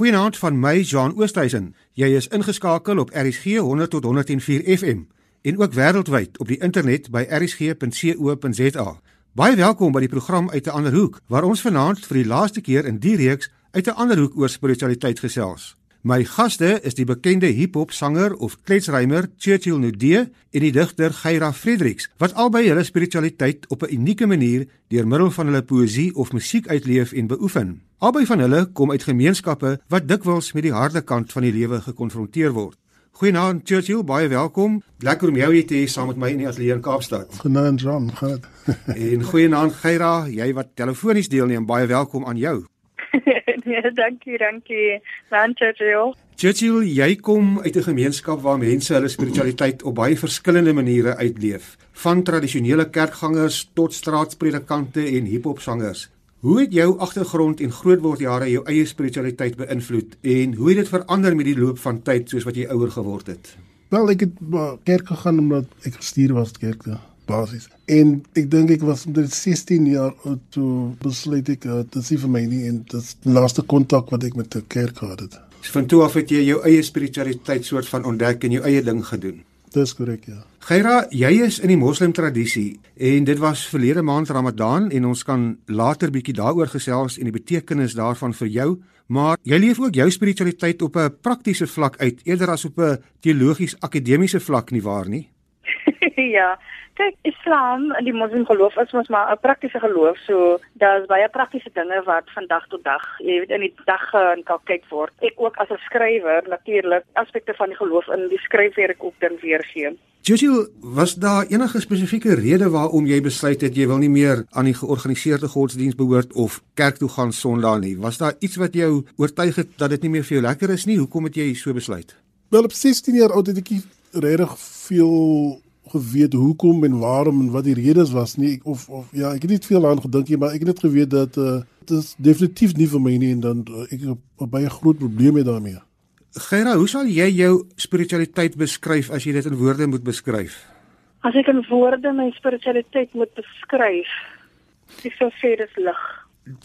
Goeienaand van my Jean Oosthuizen. Jy is ingeskakel op RSG 100 tot 104 FM en ook wêreldwyd op die internet by rsg.co.za. Baie welkom by die program uit 'n ander hoek waar ons vanaand vir die laaste keer in die reeks uit 'n ander hoek oor spiritualiteit gesels. My gaste is die bekende hip-hop sanger of kletsrymer Churchill Nudee en die digter Geira Fredericks wat albei hulle spiritualiteit op 'n unieke manier deur middel van hulle poësie of musiek uitleef en beoefen. Albei van hulle kom uit gemeenskappe wat dikwels met die harde kant van die lewe gekonfronteer word. Goeienaand Churchill, baie welkom. Lekker om jou hier te hê saam met my in die ateljee in Kaapstad. Goeienaand Ron, gaan. en goeienaand Geira, jy wat telefonies deelneem, baie welkom aan jou. nee, dankie, dankie. Dankie jou. Churchill, jy kom uit 'n gemeenskap waar mense hulle spiritualiteit op baie verskillende maniere uitleef, van tradisionele kerkgangers tot straatspredikante en hiphopsangers. Hoe het jou agtergrond en grootwordjare jou eie spiritualiteit beïnvloed en hoe het dit verander met die loop van tyd soos wat jy ouer geword het? Wel, ek het kerk gegaan omdat ek gestuur was kerk toe basis. En ek dink ek was omtrent 16 jaar oud toe besluit ek uh, dit is vir my nie en dit is die laaste kontak wat ek met die kerk gehad het. So van toe af het jy jou eie spiritualiteit soort van ontdek en jou eie ding gedoen. Dis korrek, ja. Geira, jy is in die moslim tradisie en dit was verlede maand Ramadan en ons kan later bietjie daaroor gesels en die betekenis daarvan vir jou, maar jy leef ook jou spiritualiteit op 'n praktiese vlak uit eerder as op 'n teologies akademiese vlak nie waar nie? Ja, kyk, Islam en die moslim geloof is mos maar 'n praktiese geloof, so daar's baie praktiese dinge wat van dag tot dag, jy weet in die dag in kyk word. Ek ook as 'n skrywer natuurlik aspekte van die geloof in die skryfwerk ook dan weergee. Jojo, was daar enige spesifieke rede waarom jy besluit het jy wil nie meer aan die georganiseerde godsdiens behoort of kerk toe gaan Sondag nie? Was daar iets wat jou oortuig het dat dit nie meer vir jou lekker is nie? Hoekom het jy so besluit? Wel op 16 jaar oud het ek regtig veel geweet hoekom en waarom en wat die redes was nie of of ja ek het nie veel aan gedink nie maar ek het net geweet dat uh, dit is definitief nie vir my nie en dan uh, ek het baie groot probleme daarmee. Gera, hoe sal jy jou spiritualiteit beskryf as jy dit in woorde moet beskryf? As ek in woorde my spiritualiteit moet beskryf, ek sou sê dit is lig.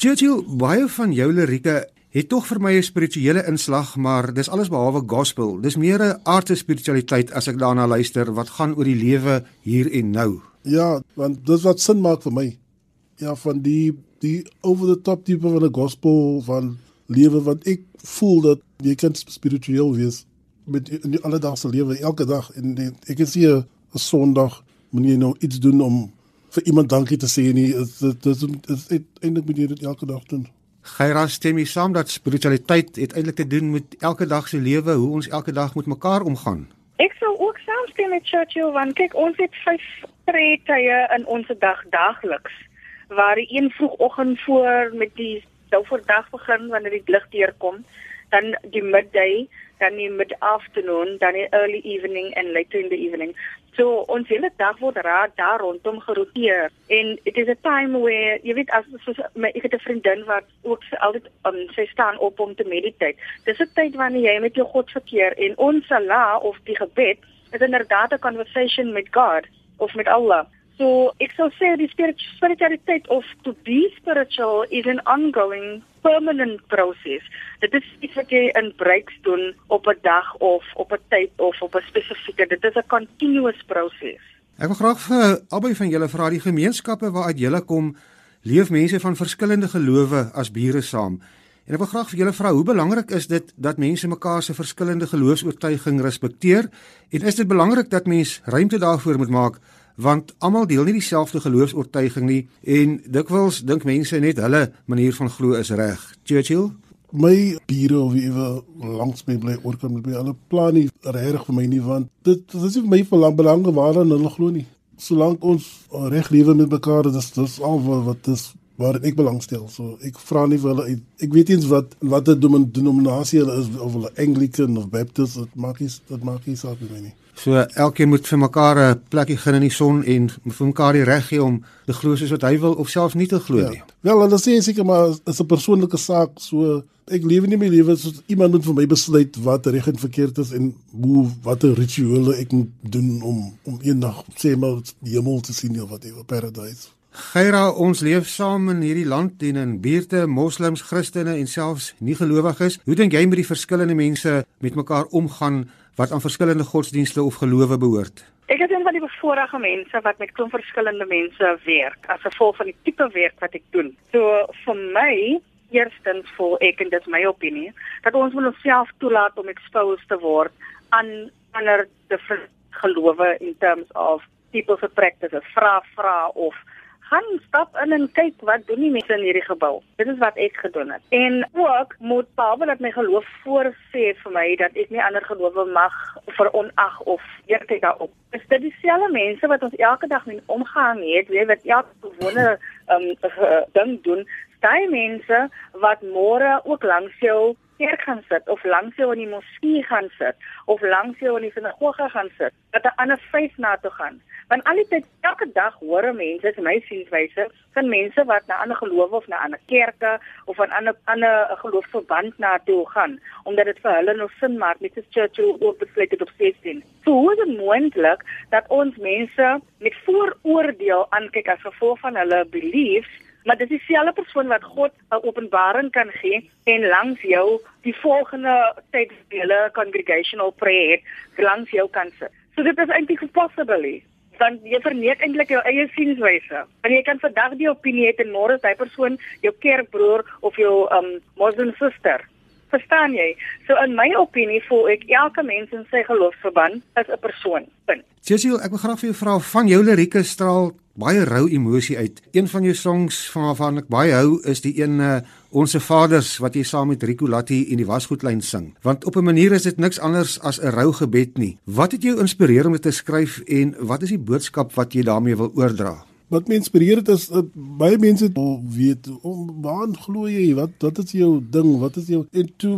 Jojo, baie van jou lirieke het tog vir my 'n spirituele inslag, maar dis alles behalwe gospel. Dis meer 'n aardse spiritualiteit as ek daarna luister wat gaan oor die lewe hier en nou. Ja, want dis wat sin maak vir my. Ja, van die die over the top tipe van 'n gospel van lewe wat ek voel dat jy kan spiritueel wees met in die alledaagse lewe elke dag en die, ek is hier 'n Sondag moet jy nou iets doen om vir iemand dankie te sê nie. Dit is eintlik moet jy dit elke dag doen. Geira stem jy saam dat spiritualiteit eintlik te doen met elke dag se lewe, hoe ons elke dag met mekaar omgaan? Ek sou ook saamstem met Churchill want kyk ons het vyf tye in ons dag daagliks waar die een vroegoggend voor met die voor dag begin wanneer die lig deurkom, dan die midday, dan die mid-afternoon, dan die early evening en later in the evening. So ons hele dag word raad daar rondom geroteer en it is a time where jy weet as soos my ek het 'n vriendin wat ook altyd um, sy staan op om te meditate. Dis 'n tyd wanneer jy met jou God verkeer en ons sala of die gebed is inderdaad 'n conversation met God of met Allah. So ek sou sê die spiritualiteit of to be spiritual is an ongoing permanent proses. Dit is iets wat jy in breaks doen op 'n dag of op 'n tyd of op 'n spesifieke. Dit is 'n continuous proses. Ek wil graag vir albei van julle vra die gemeenskappe waaruit julle kom, leef mense van verskillende gelowe as bure saam. En ek wil graag vir julle vra, hoe belangrik is dit dat mense mekaar se verskillende geloofs-oortuiging respekteer en is dit belangrik dat mens ruimte daarvoor moet maak want almal deel nie dieselfde geloofs-oortuiging nie en dikwels dink mense net hulle manier van glo is reg. Churchill my bure of ewe langs my bly oor kan met my hulle plan nie reg vir my nie want dit dit is vir my belang waar hulle glo nie. Solank ons reg lewe met mekaar dis dis al wat, wat is waar ek belangstel. So ek vra nie vir hulle ek weet nie wat watter denominasie hulle is of hulle Anglican of Baptist dit maak nie dit maak nie saak vir my nie. So elkeen moet vir mekaar 'n plekkie gee in die son en vir mekaar die reg gee om te glo soos wat hy wil of selfs nie te glo ja. nie. Wel, hulle sê seker maar is 'n persoonlike saak. So ek lewe nie my lewe soos iemand moet vir my besluit wat reg en verkeerd is en hoe watter rituele ek moet doen om om eendag sê maar die hemel te sien of wat die paradise. Geira, ons leef saam in hierdie land en in buurte moslems, Christene en selfs nie gelowiges. Hoe dink jy met die verskillende mense met mekaar omgaan wat aan verskillende godsdienste of gelowe behoort? Ek is een van die bevoorregte mense wat met klomp verskillende mense werk as gevolg van die tipe werk wat ek doen. So vir my Eerstens voel ek en dit is my opinie dat ons moet onsself toelaat om exposed te word aan ander different gelowe in terms of people's practices, vra vra of gaan stap in en kyk wat doen die mense in hierdie gebou. Dit is wat ek gedoen het. En ook moet Paul dat my geloof voorsê vir my dat ek nie ander gelowe mag veronag of eertek daarop. Is dit dieselfde mense wat ons elke dag mee omgaan het, weet wat elke gewone um, ding doen, daai mense wat môre ook langs jou kerk gaan sit of langs jou in die moskee gaan sit of langs jou in die sinagoge gaan sit, dat 'n ander vyf na toe gaan. Want al die tyd elke dag hoor mense, is my sienwyse, van mense wat na ander gelowe of na ander kerke of van ander ander geloofsverband na toe gaan, omdat dit vir hulle nog sin maak met die church of besluit het op 16. So hoe is dit moontlik dat ons mense met vooroordeel aankyk as gevolg van hulle beliefs maar dit is dieselfde persoon wat God 'n openbaring kan gee en langs jou die volgende tyd hele congregational prayer langs jou kan sit. So dit is eintlik possible. Dan jy verneek eintlik jou eie sienwyse. En jy kan vandag die opinie hê en môre is hy persoon jou kerkbroer of jou um moslim suster. Verstaan jy? So in my opinie voel ek elke mens in sy geloofsverband is 'n persoon. Punt. Cecil, ek wil graag vir jou vra van jou lirieke straal baie rou emosie uit. Een van jou songs van waarvan ek baie hou is die een uh, Onse Vaders wat jy saam met Rico Latti in die wasgoedlyn sing. Want op 'n manier is dit niks anders as 'n rou gebed nie. Wat het jou inspireer om dit te skryf en wat is die boodskap wat jy daarmee wil oordra? Wat my inspireer het is uh, baie mense weet om waar glo jy? Wat wat is jou ding? Wat is jou en toe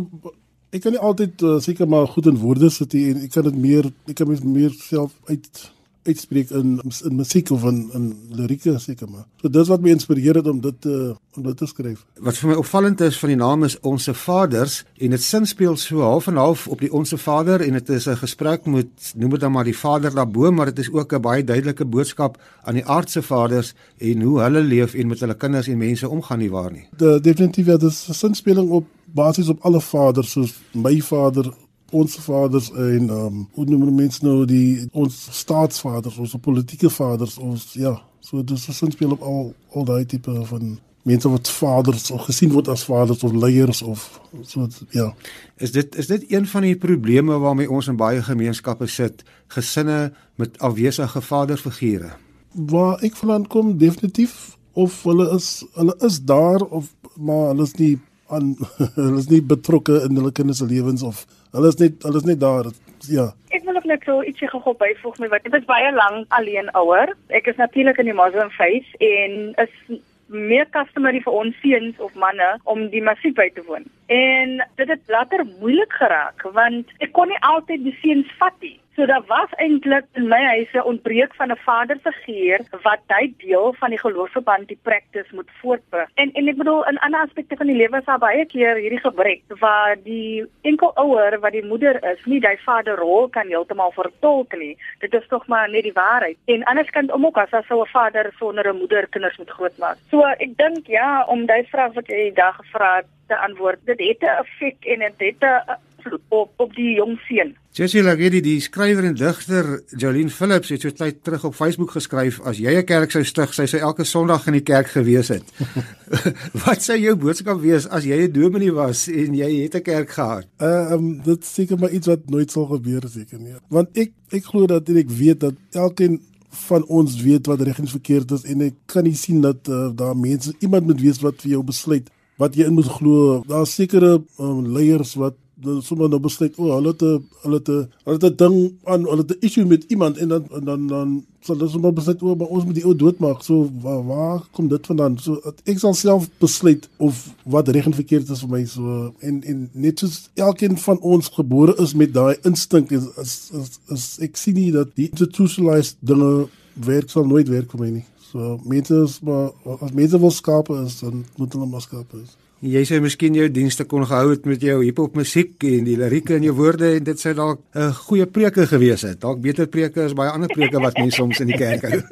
ek kan nie altyd uh, seker maar goed in woorde sit nie en ek kan dit meer ek kan meer self uit uitspreek in in musiek of in in lirieke seker maar. So dis wat my inspireer het om dit te om dit te skryf. Wat vir my opvallend is van die naam is Onse Vaders en dit sin speel so half en half op die Onse Vader en dit is 'n gesprek met noem dit dan maar die Vader daarbo maar dit is ook 'n baie duidelike boodskap aan die aardse vaders en hoe hulle leef en met hulle kinders en mense omgaan nie waar nie. De, definitief ja, dis 'n sinspeling op basies op alle vaders soos my vader ons vaders en um, hoe noem mense nou die ons staatsvaders, ons politieke vaders, ons ja, so dis 'n sinspel op al al daai tipe van mense wat vaders of gesien word as vaders of leiers of so ja. Is dit is dit een van die probleme waarmee ons in baie gemeenskappe sit, gesinne met afwesige vaderfigure? Waar ek vandaan kom definitief of hulle is hulle is daar of maar hulle is nie aan hulle is nie betrokke in hulle kinders se lewens of hulle is net hulle is net daar ja. Ek wil net so ietsie gou byvoeg met wat ek is baie lank alleen ouer. Ek is natuurlik in die muslim faith en is meer customary vir ons seuns of manne om die musiek by te woon. En dit het later moeilik geraak want ek kon nie altyd die seuns vat nie So daar was eintlik in my huise ontbreek van 'n vaderfiguur wat hy deel van die geloofsverband die practice moet voortbring. En en ek bedoel in ander aspekte van die lewe is daar baie keer hierdie gebrek waar die enkel ouer wat die moeder is, nie daai vaderrol kan heeltemal vertolk nie. Dit is tog maar net die waarheid. En anders kan om ook as sou 'n vader sonder 'n moeder kinders moet grootmaak. So ek dink ja, om daai vraag wat jy daag gevra het te antwoord, dit het 'n effek en dit het 'n op op die jong seun. Jessie Lagedi, die skrywer en digter Jolene Phillips het so tyd terug op Facebook geskryf as jy 'n kerk sou stig, sy sou elke Sondag in die kerk gewees het. Wat sou jou boodskap wees as jy 'n dominee was en jy het 'n kerk gehad? Uh um dit seker maar iets wat nooit sal gebeur seker nie. Want ek ek glo dat ek weet dat elkeen van ons weet wat reg en verkeerd is en ek kan nie sien dat uh, daar mense iemand moet wees wat vir jou besluit wat jy in moet glo. Daar's sekere um, leiers wat dan sommer nou besluit o, oh, hulle het 'n hulle het 'n hulle het 'n ding aan hulle het 'n issue met iemand en dan en dan dan sal hulle sommer besluit o, oh, maar ons moet die ou doodmaak. So waar, waar kom dit vandaan? So ek sal self besluit of wat reg en verkeerd is vir my so en en net soos elkeen van ons gebore is met daai instink is is, is is ek sien nie dat die institutionalized dinge werk sal nooit werk vir my nie. So mense is maar as mense wil skape is dan moet hulle maar skape is. Jy sê miskien jou dienste kon gehou het met jou hiphop musiek en die lirieke in jou woorde en dit sou dalk 'n goeie preke gewees het. Dalk beter preke as baie ander preke wat mense soms in die kerk hou.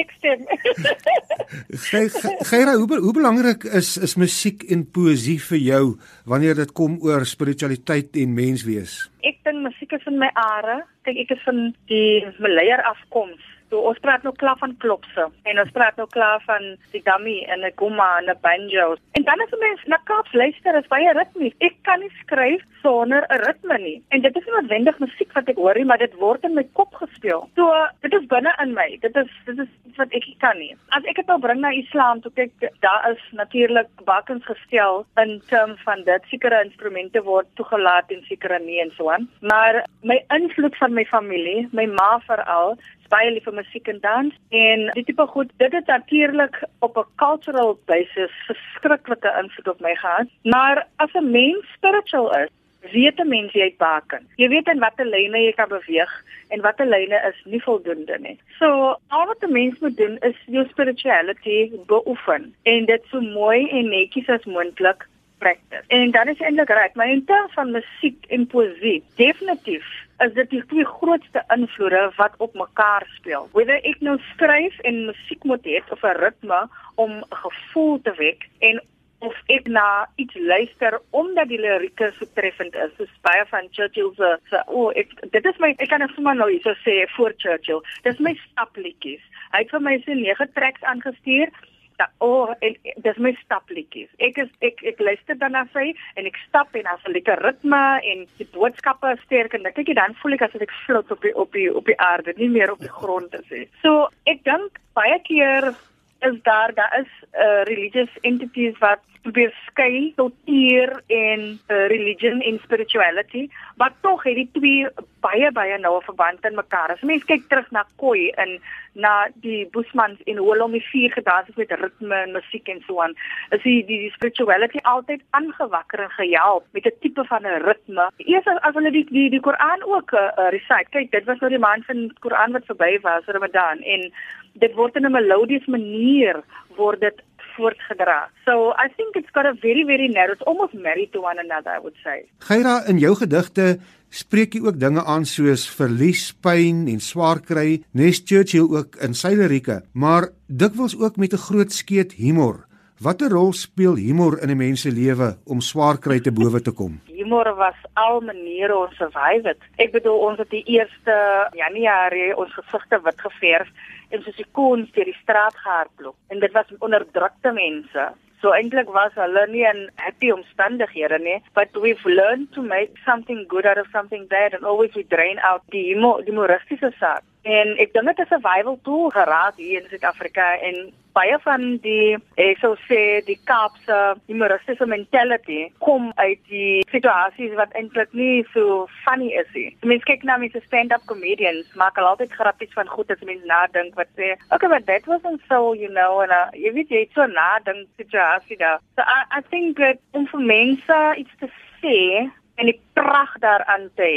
ek stem. Geira, hoe hoe belangrik is is musiek en poësie vir jou wanneer dit kom oor spiritualiteit en menswees? Ek dink musiek is in my are. Kyk, ek is van die Malayer afkoms. So ons praat nou klaar van klopse en ons praat nou klaar van die dummy en 'n gomma en 'n banjo. En dan as mens na Kaaps luister, is baie ritmies. Ek kan nie skryf sonder 'n ritme nie. En dit is nie noodwendig musiek wat ek hoor nie, maar dit word in my kop gespeel. So dit is binne in my. Dit is dit is iets wat ek kan nie. As ek dit nou bring na Islam, toe kyk daar is natuurlik bakens gestel in terme van dit sekere instrumente word toegelaat en sekere nie en so aan. Maar my invloed van my familie, my ma veral, baie lief vir musiek en dans en die tipe goed dit het natuurlik op 'n cultural basis verskriklike invloed op my gehad. Maar as 'n mens spiritual is weet 'n mens jy baken. Jy weet in watter lyne jy kan beweeg en watter lyne is nie voldoende nie. So al wat 'n mens moet doen is jou spirituality beoefen en dit so mooi en netjies as moontlik practice en dan is eintlik reg maar in terme van musiek en poësie definitief is dit die twee grootste invloede wat op mekaar speel. Whether ek nou skryf en musiek moet hê of 'n ritme om 'n gevoel te wek en of ek na iets luister omdat die lirieke so treffend is. So baie van Churchill se se o, oh, ek dit is my ek kan net sommer nou hierso sê voor Churchill. Dis my stapliedjies. Hy het vir my se nege tracks aangestuur da, oh, en dis my stapliedjies. Ek is ek ek luister dan na sy en ek stap en as 'n lekker ritme en die boodskappe is sterk en kyk dan voel ek as ek float op die op die op die aarde, nie meer op die grond te sê. So ek dink baie keer is daar daar is uh, religious entities wat probeer skei eer en uh, religion en spirituality, maar tog het die twee baie baie nou 'n verband in mekaar. As mens kyk terug na Koi en na die Boesmans en hoe hulle om die vuur gedans het met ritme en musiek en so aan, is die die, die spirituality altyd aangewakker en gehelp met 'n tipe van 'n ritme. Eers as, as hulle die die die Koran ook uh, recite. Kyk, dit was nou die maand van Koran wat verby was, Ramadan en dit word in 'n melodiese manier word dit voortgedra. So I think it's got a very very narrow it's almost married to one another I would say. Geira in jou gedigte spreek jy ook dinge aan soos verlies, pyn en swaar kry, nes Churchill ook in sy lirieke, maar dikwels ook met 'n groot skeet humor. Watter rol speel humor in 'n mens se lewe om swaar kry te bowe te kom? Humor was al maniere om survive it. Ek bedoel ons het die eerste Januarie ons gesigte wit geverf en soos die koens deur die straat gehardloop en dit was onderdrukte mense. So eintlik was hulle nie in happy omstandighede nie, but we've learned to make something good out of something bad and always we drain out die humor, die humoristiese saak. En ek dink dit is 'n survival tool geraak hier in Suid-Afrika en baie van die ek sou sê die Kaapse humoristiese mentality kom uit die situasies wat eintlik nie so funny is nie. Mense kyk na mense stand-up comedians, maak altyd grappies van goed as mense nadink wat sê, "Okay, but that wasn't so, you know," en uh, jy weet jy het so nadink situasie daar. So I, I think that om vir mense iets te sê en die krag daaraan te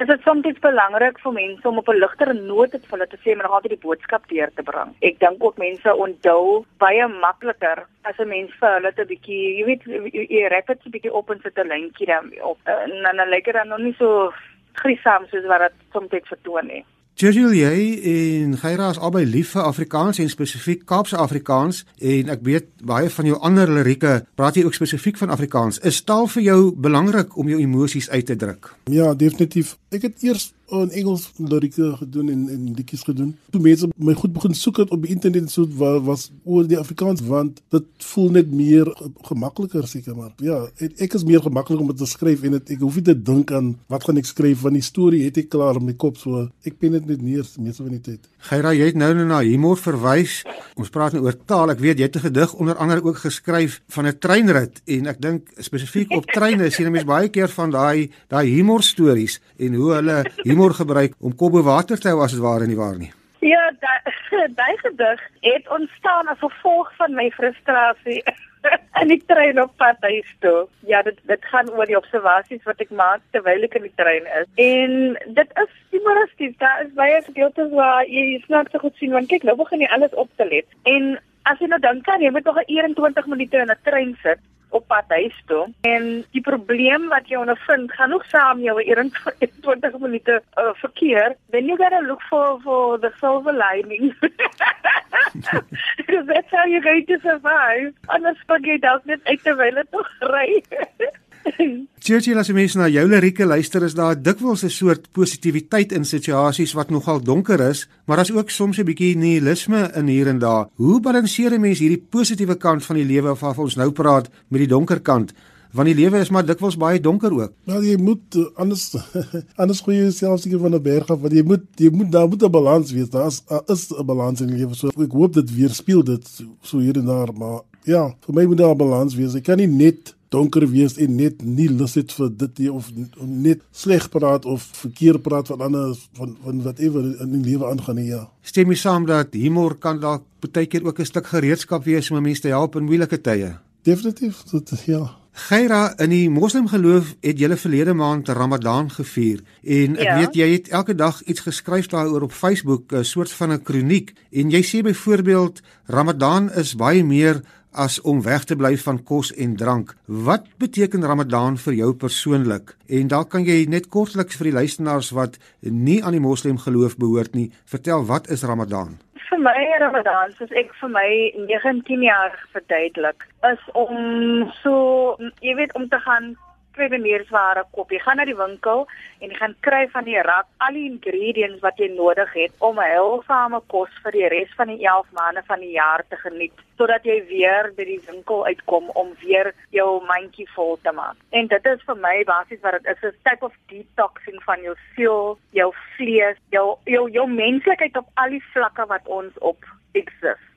hê Dit is soms belangrik vir mense om op 'n ligter noot te hulle te sê maar altyd die boodskap deur te bring. Ek dink ook mense onthou baie makliker as 'n mens vir hulle 'n bietjie, jy weet, jy rap dit 'n bietjie op en sit 'n lyntjie dan op. En dan lyk dit dan nog nie so griesaam soos wat dit soms vertoon nie. Churchill jy en Geira is albei lief vir Afrikaans en spesifiek Kaapse Afrikaans en ek weet baie van jou ander lirieke praat jy ook spesifiek van Afrikaans. Is taal vir jou belangrik om jou emosies uit te druk? Ja, definitief. Ek het eers in Engels lirieke gedoen en en liedjies gedoen. Toe mense my goed begin soek het op die internet en so was, was oor die Afrikaans want dit voel net meer gemakliker seker maar. Ja, ek is meer gemaklik om dit te skryf en het, ek hoef nie te dink aan wat gaan ek skryf want die storie het ek klaar in my kop so ek pen dit net neer meeste van die tyd. Geira, jy het nou nou na humor verwys. Ons praat nou oor taal. Ek weet jy het 'n gedig onder andere ook geskryf van 'n treinrit en ek dink spesifiek op treine sien 'n mens baie keer van daai daai humor stories en hoe hulle humor humor gebruik om kop bo water te hou as dit ware nie waar nie. Ja, daai gedig het ontstaan as gevolg van my frustrasie in die trein op pad huis toe. Ja, dit dit gaan oor die observasies wat ek maak terwyl ek in die trein is. En dit is humoristies. Daar is baie gedeeltes waar jy snaak so goed sien want kyk, nou begin jy alles op te let. En as jy nou dink aan jy moet nog 21 minute in 'n trein sit op pad huis toe. En die probleem wat jy ondervind, gaan nog saam jou 21 minute uh, verkeer. Then you got to look for for the silver lining. Because that's how you're going to survive. Anders pak jy dalk net uit terwyl dit nog ry. Churchill as jy mens na jou lirieke luister is daar dikwels 'n soort positiwiteit in situasies wat nogal donker is, maar daar's ook soms 'n bietjie nihilisme in hier en daar. Hoe balanseer 'n mens hierdie positiewe kant van die lewe of of ons nou praat met die donker kant? Want die lewe is maar dikwels baie donker ook. Wel jy moet uh, anders anders goeie jouself seker van 'n berg af want jy moet jy moet daar moet 'n balans wees. Daar is 'n balans in die lewe. So ek hoop dit weer speel dit so hier en daar, maar ja, vir my moet daar 'n balans wees. Ek kan nie net donker wees en net nie lus het vir dit nie of net sleg praat of verkeerd praat van ander van van whatever in die lewe aangaan nie ja. Stem jy saam dat humor kan dalk baie keer ook 'n stuk gereedskap wees om mense te help in moeilike tye? Definitief, dit ja. Geira, in die moslimgeloof het julle verlede maand Ramadan gevier en ek ja. weet jy het elke dag iets geskryf daaroor op Facebook, 'n soort van 'n kroniek en jy sê byvoorbeeld Ramadan is baie meer as om weg te bly van kos en drank. Wat beteken Ramadan vir jou persoonlik? En dalk kan jy net kortliks vir die luisteraars wat nie aan die moslim geloof behoort nie, vertel wat is Ramadan? Vir my Ramadan, soos ek vir my 19 jaar verduidelik, is om so, jy weet, om te gaan twee meneersware koop. Jy gaan na die winkel en jy gaan kry van die rak al die ingredients wat jy nodig het om 'n heilsame kos vir die res van die 11 maande van die jaar te geniet, sodat jy weer by die winkel uitkom om weer jou mandjie vol te maak. En dit is vir my basies wat dit is, 'n type of detoxing van jou siel, jou vlees, jou jou jou menslikheid op al die vlakke wat ons op exist.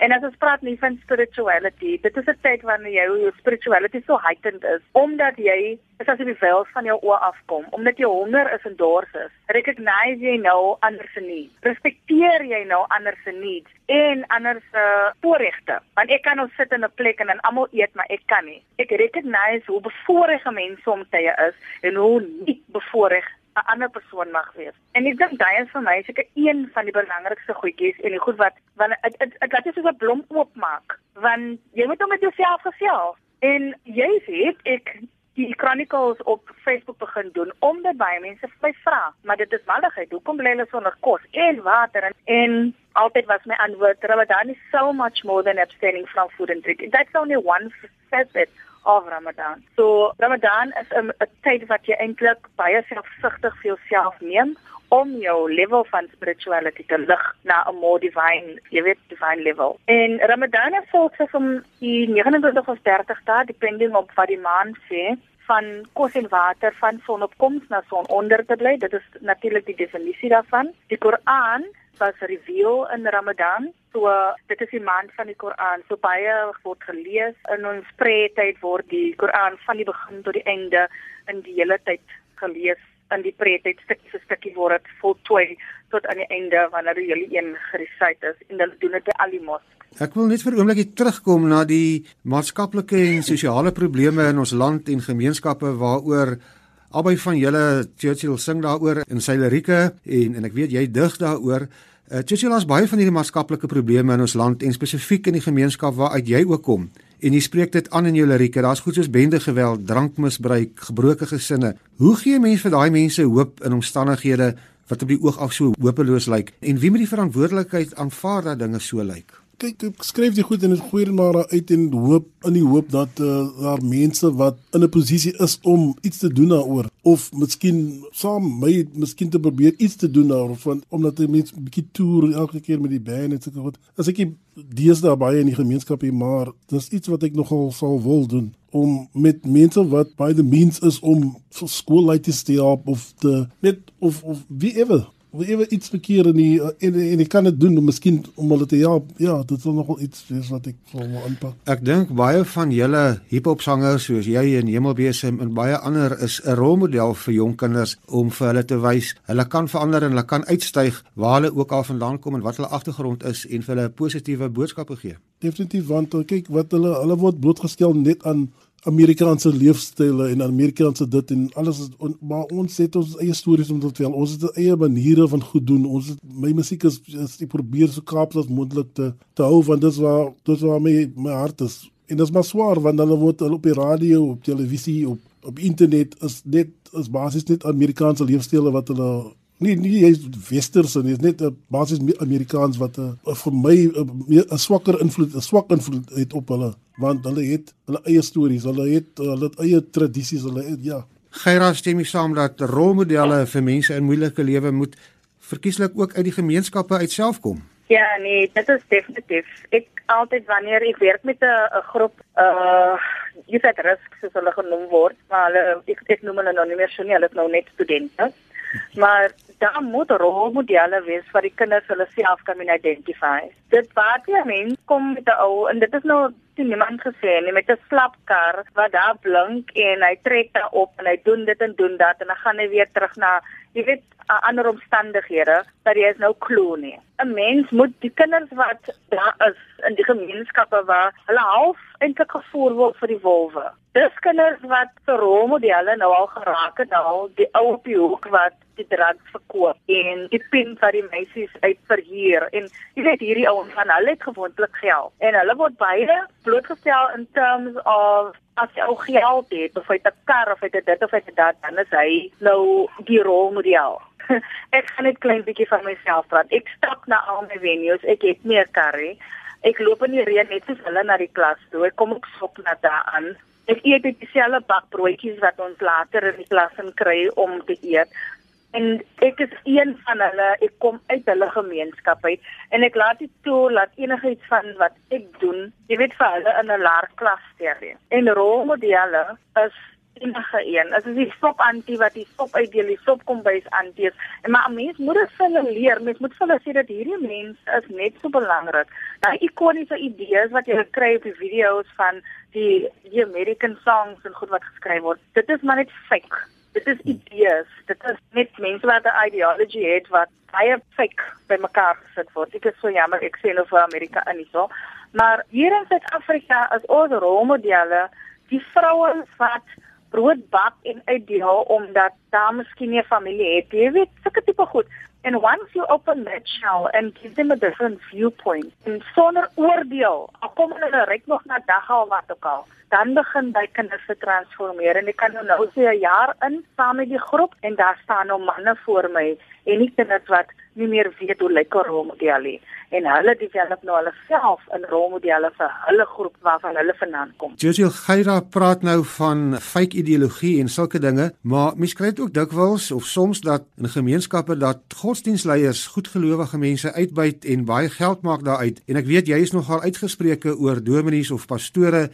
En as ons praat nie van spirituality, dit is 'n tyd wanneer jou, spirituality so heightened is omdat jy is as die vels van jou oë afkom, omdat jy honger is en dors is. Recognize jy nou ander se needs. Respekteer jy nou ander se needs en ander se voorregte. Want ek kan nou sit in 'n plek en dan almal eet, maar ek kan nie. Ek recognize hoe bevoorregte mense soms tye is en hoe nie bevoorregte 'n ander persoon mag wees. En ek dink daai is vir my seker een van die belangrikste goedjies en die goed wat want dit dit laat jou soos 'n blom oopmaak, want jy moet hom met jouself gesels. En jy sê ek die chronicles op Facebook begin doen omdat baie mense my vra, maar dit is malligheid. Hoekom bly hulle sonder kos en water en en altyd was my antwoord, Ramadan is so much more than abstaining from food and drink. That's only one facet of Ramadan. So Ramadan is 'n tyd wat jy eintlik baie selfsugtig vir jouself neem om jou level van spirituality te lig na 'n more divine, jy weet, divine level. En Ramadan is so van die 29 of 30 dae depending op wat die maan sê van kos en water van sonopkoms na sononder te bly. Dit is natuurlik die definisie daarvan. Die Koran was reveal in Ramadan. So dit is die maand van die Koran. So baie word gelees in ons preetyd word die Koran van die begin tot die einde in die hele tyd gelees in die preetyd stukkie vir stukkie word dit voltooi tot aan die einde wanneer die hele een gerecite is en dan doen dit by al die mosques. Ek wil net vir 'n oomblik terugkom na die maatskaplike en sosiale probleme in ons land en gemeenskappe waaroor albei van julle Churchill sing daaroor in sy lirieke en en ek weet jy dig daaroor. Uh, Churchill het baie van hierdie maatskaplike probleme in ons land en spesifiek in die gemeenskap waaruit jy ook kom. En jy spreek dit aan in jou lirieke. Daar's goed soos bende geweld, drankmisbruik, gebroke gesinne. Hoe gee mense vir daai mense hoop in omstandighede wat op die oog af so hopeloos lyk? En wie moet die verantwoordelikheid aanvaar dat dinge so lyk? Kyk ek skryf dit goed en dit gooi maar uit en hoop in die hoop dat uh, daar mense wat in 'n posisie is om iets te doen daaroor of miskien saam my miskien te probeer iets te doen daaroor van omdat die mense bietjie toer elke keer met die band en so goed. As ek dies daar baie in die gemeenskap hier maar dis iets wat ek nogal sal wil doen om met mense wat by the means is om skoolleiers te help of te net of of wie wil ewe iets verkeer in die eh, en en ek kan dit doen om miskien om hulle te help. Ja, dit sal nogal iets wees wat ek sal moet aanpak. Ek dink baie van julle hiphop sangers soos jy en Hemelbesem en baie ander is 'n rolmodel vir jong kinders om vir hulle te wys hulle kan verander en hulle kan uitstyg waar hulle ook al vandaan kom en wat hulle agtergrond is en vir hulle positiewe boodskappe gee. Definitief want eh, kyk wat hulle hulle word blootgestel net aan Amerikaanse leefstyle en Amerikaanse dit en alles is on, maar ons het ons eie stories om te vertel. Ons het eie maniere van goed doen. Ons het, my musiek is, is ek probeer so Kaaps as moontlik te te hou want dit is waar dit is waar my my hart is En dit is maar swaar want hulle word hulle op die radio, op televisie, op op internet is net is basies net Amerikaanse leefstyle wat hulle nie nie jy's westers en jy's net 'n basies Amerikaans wat 'n vir my 'n swakker invloed 'n swak invloed het op hulle want hulle het hulle eie stories, hulle het hulle het eie tradisies, hulle het ja. Geyra stem mee saam dat rolmodelle vir mense in moeilike lewe moet verkieslik ook uit die gemeenskappe uit self kom. Ja, nee, dit is definitief. Ek altyd wanneer ek werk met 'n groep uh youth at risk soos hulle genoem word, maar hulle ek, ek noem hulle nou nie meer so nie, hulle is nou net studente. Maar daar moet rolmodelle wees vir die kinders hulle self kan identify. Dit wat jy mens kom met 'n ou en dit is nou niemand gesê nie met 'n slapkar wat daar blink en hy trek daar op en hy doen dit en doen dat en dan gaan hy weer terug na jy weet ander omstandighede dat jy is nou kloon nie. 'n Mens moet die kinders wat daar is in die gemeenskappe waar hulle half eintlik gevoer word vir die wolwe. Dis kinders wat se rolmodelle nou al geraak het nou die ou op die hoek wat die drugs verkoop en die pin vir die meisies uit verhuur en jy weet hierdie ouens van hulle het gewoonlik geld. En hulle word beide blootgestel in terms of as jy ou geld het of jy 'n kar of jy dit of jy dit dan is hy nou die rolmodel ek gaan net klein bietjie van myself praat. Ek stap na al my venues. Ek het meer karry. Ek loop in die reën net soos hulle na die klas toe. Ek kom ook sop na daan. Ek eet dieselfde bakbroodjies wat ons later in die klas in kry om te eet. En ek is een van hulle. Ek kom uit hulle gemeenskap uit en ek laat dit toe dat enigiets van wat ek doen, jy weet vir hulle in 'n laer klas steur. En rolmodelle is enige een. As jy die stop antie wat die stop uitdeel, die stop kom bys antie. En maar 'n mens moet dit vir hulle leer. Mens moet vir hulle sê dat hierdie mense is net so belangrik. Daai ikoniese idees wat jy kry op die video's van die die American songs en goed wat geskryf word. Dit is maar net fake. Dit is idees. Dit is net mense wat 'n ideology het wat baie fake bymekaar gesit word. Ek is so jammer ek sê nou vir Amerika en so. Maar hier in Suid-Afrika is ons rolmodelle die vrouens wat brood bak en uitdeel omdat daar miskien 'n familie het. Jy weet, sulke tipe goed. And once you open that shell and give them a different viewpoint, en sonder oordeel, al kom hulle reg nog na dag al wat ook al, dan begin by kinders se transformeer en ek kan nou nou sê 'n jaar in saam met die groep en daar staan nou manne voor my en nie kinders wat nie meer weet hoe lyk 'n rolmodel nie en hulle develop nou hulle self in rolmodelle vir hulle groep waarvan hulle vandaan kom. Jojo Geira praat nou van fake ideologie en sulke dinge, maar mens kry dit ook dikwels of soms dat in gemeenskappe dat godsdienstleiers goedgelowige mense uitbuit en baie geld maak daaruit. En ek weet jy is nogal uitgespreke oor dominees of pastore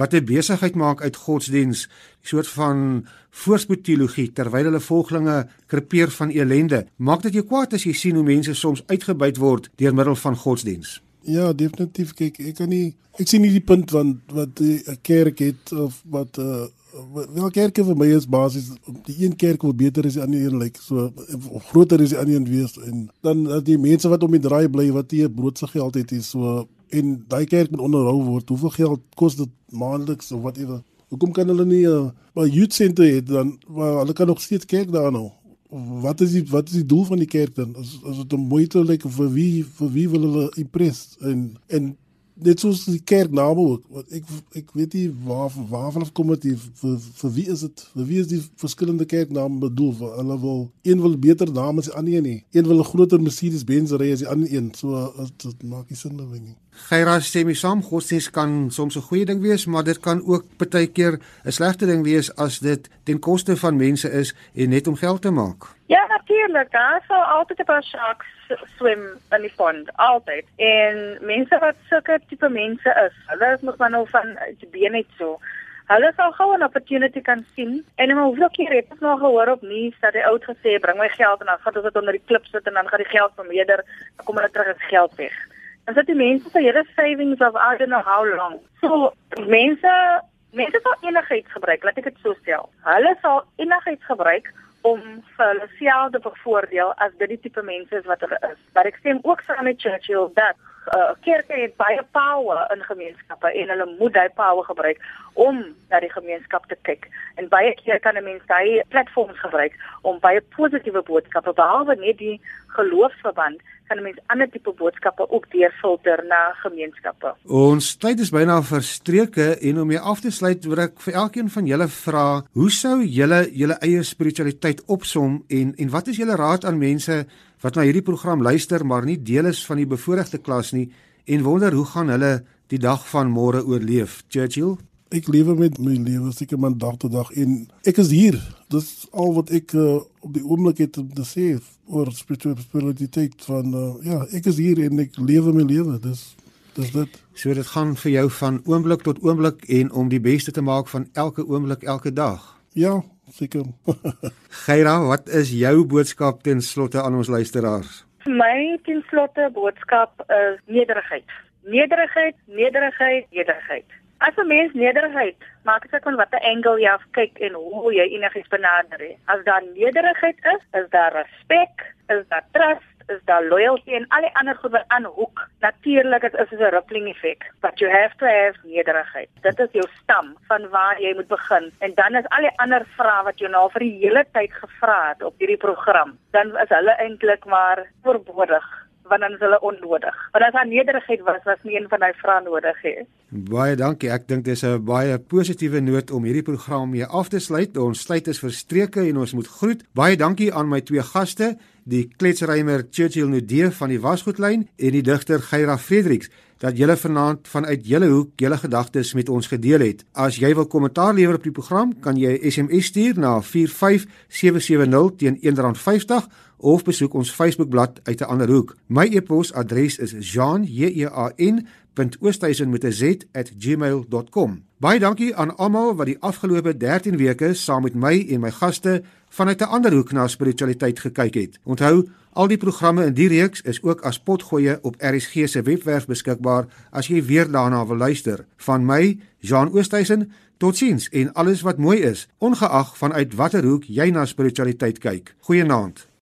wat 'n besigheid maak uit godsdiens, 'n soort van voorspoedteologie terwyl hulle volgelinge krepeer van elende. Maak dit jou kwaad as jy sien hoe mense soms uitgebuit word deur middel van godsdiens? Ja, definitief kyk, ek kan nie ek sien nie die punt van wat 'n kerk het of wat 'n uh, wel kerke vir my is basies die een kerk wat beter as die ander een lyk like, so of groter is die ander een wees en dan dat die mense wat om die draai bly wat nie 'n broodse geld het is so en daai kerk moet onderhou word. Hoeveel geld kos dit maandeliks of whatever? Hoekom kan hulle nie 'n uh, eh, youth center hê dan waar hulle kan nog steeds kerk daar nou? Wat is die wat is die doel van die kerk dan? As as dit 'n moeite lyk like, vir wie vir wie wil hulle impress en en net soos die kerkname ook wat ek ek weet nie waar waarvan af kom dit vir vir wie is dit vir wie is die verskillende kerkname bedoel? Vir hulle wil een wil beter name as die ander nie. Een wil 'n groter Mercedes Benz ry as die ander een. So dit maak nie sin nie. Geyra sê my saam godsdienst kan soms 'n goeie ding wees maar dit kan ook baie keer 'n slegte ding wees as dit ten koste van mense is en net om geld te maak. Ja natuurlik daar sal altyd 'n paar sharks swem in die pond altyd. En mense wat sulke tipe mense is, hulle is mos maar nou van die been net so. Hulle sal gou 'n opportunity kan sien. En maar hoeveel keer het ons nog gehoor op nuus dat hy oud gesê bring my geld en dan gaan dit onder die klip sit en dan gaan die geld vermeerder, dan kom hulle terug as geld weg. En dit die mense se hele savings of I don't know how long. So mense mense sal enigiets gebruik, laat ek dit so stel. Hulle sal enigiets gebruik om vir hulle self te bevoordeel as dit die tipe mense is wat hulle is. Maar ek stem ook saam met Churchill dat uh, kerke het baie power in gemeenskappe en hulle moet daai power gebruik om na die gemeenskap te kyk. En baie keer kan 'n mens daai platforms gebruik om baie positiewe boodskappe behalwe net die geloofsverband kan 'n mens ander tipe boodskappe ook deurfilter na gemeenskappe. Ons tyd is byna verstreke en om mee af te sluit, wil ek vir elkeen van julle vra, hoe sou julle julle eie spiritualiteit opsom en en wat is julle raad aan mense wat na hierdie program luister maar nie deel is van die bevoordeelde klas nie en wonder hoe gaan hulle die dag van môre oorleef? Churchill ek lewe met my lewe seker man dag tot dag en ek is hier. Dis al wat ek uh, op die oomblik het om te sê oor spiritualiteit van uh, ja, ek is hier en ek lewe my lewe. Dis dis dit. So dit gaan vir jou van oomblik tot oomblik en om die beste te maak van elke oomblik elke dag. Ja, seker. Geira, wat is jou boodskap ten slotte aan ons luisteraars? My ten slotte boodskap is nederigheid. Nederigheid, nederigheid, nederigheid. As 'n mens nederigheid, maak dit saak van watter angle jy kyk en hoe jy enigiets benader. As daar nederigheid is, is daar respek, is daar trust, is daar loyalty en al die ander goed wat aanhoek. Natuurlik is dit 'n rippling effek, but you have to have nederigheid. Dit is jou stam van waar jy moet begin. En dan is al die ander vrae wat jy nou vir die hele tyd gevra het op hierdie program, dan is hulle eintlik maar voorbodig want dan is hulle onnodig. Want as daar nederigheid was, was nie een van daai vrae nodig nie. Baie dankie. Ek dink dis 'n baie positiewe noot om hierdie program mee af te sluit. Ons sluit is verstreke en ons moet groet. Baie dankie aan my twee gaste, die kletsrymer Churchill Nudee van die Wasgoedlyn en die digter Geira Fredericks dat julle vanaand vanuit julle hoek julle gedagtes met ons gedeel het. As jy wil kommentaar lewer op die program, kan jy 'n SMS stuur na 45770 teen R1.50 of besoek ons Facebookblad uit 'n ander hoek. My e-posadres is jean.oosthuizen@gmail.com. Baie dankie aan almal wat die afgelope 13 weke saam met my en my gaste vanuit 'n ander hoek na spiritualiteit gekyk het. Onthou, al die programme in die reeks is ook as potgoeie op RSG se webwerf beskikbaar as jy weer daarna wil luister. Van my, Jean Oosthuizen, totsiens en alles wat mooi is, ongeag vanuit watter hoek jy na spiritualiteit kyk. Goeienaand.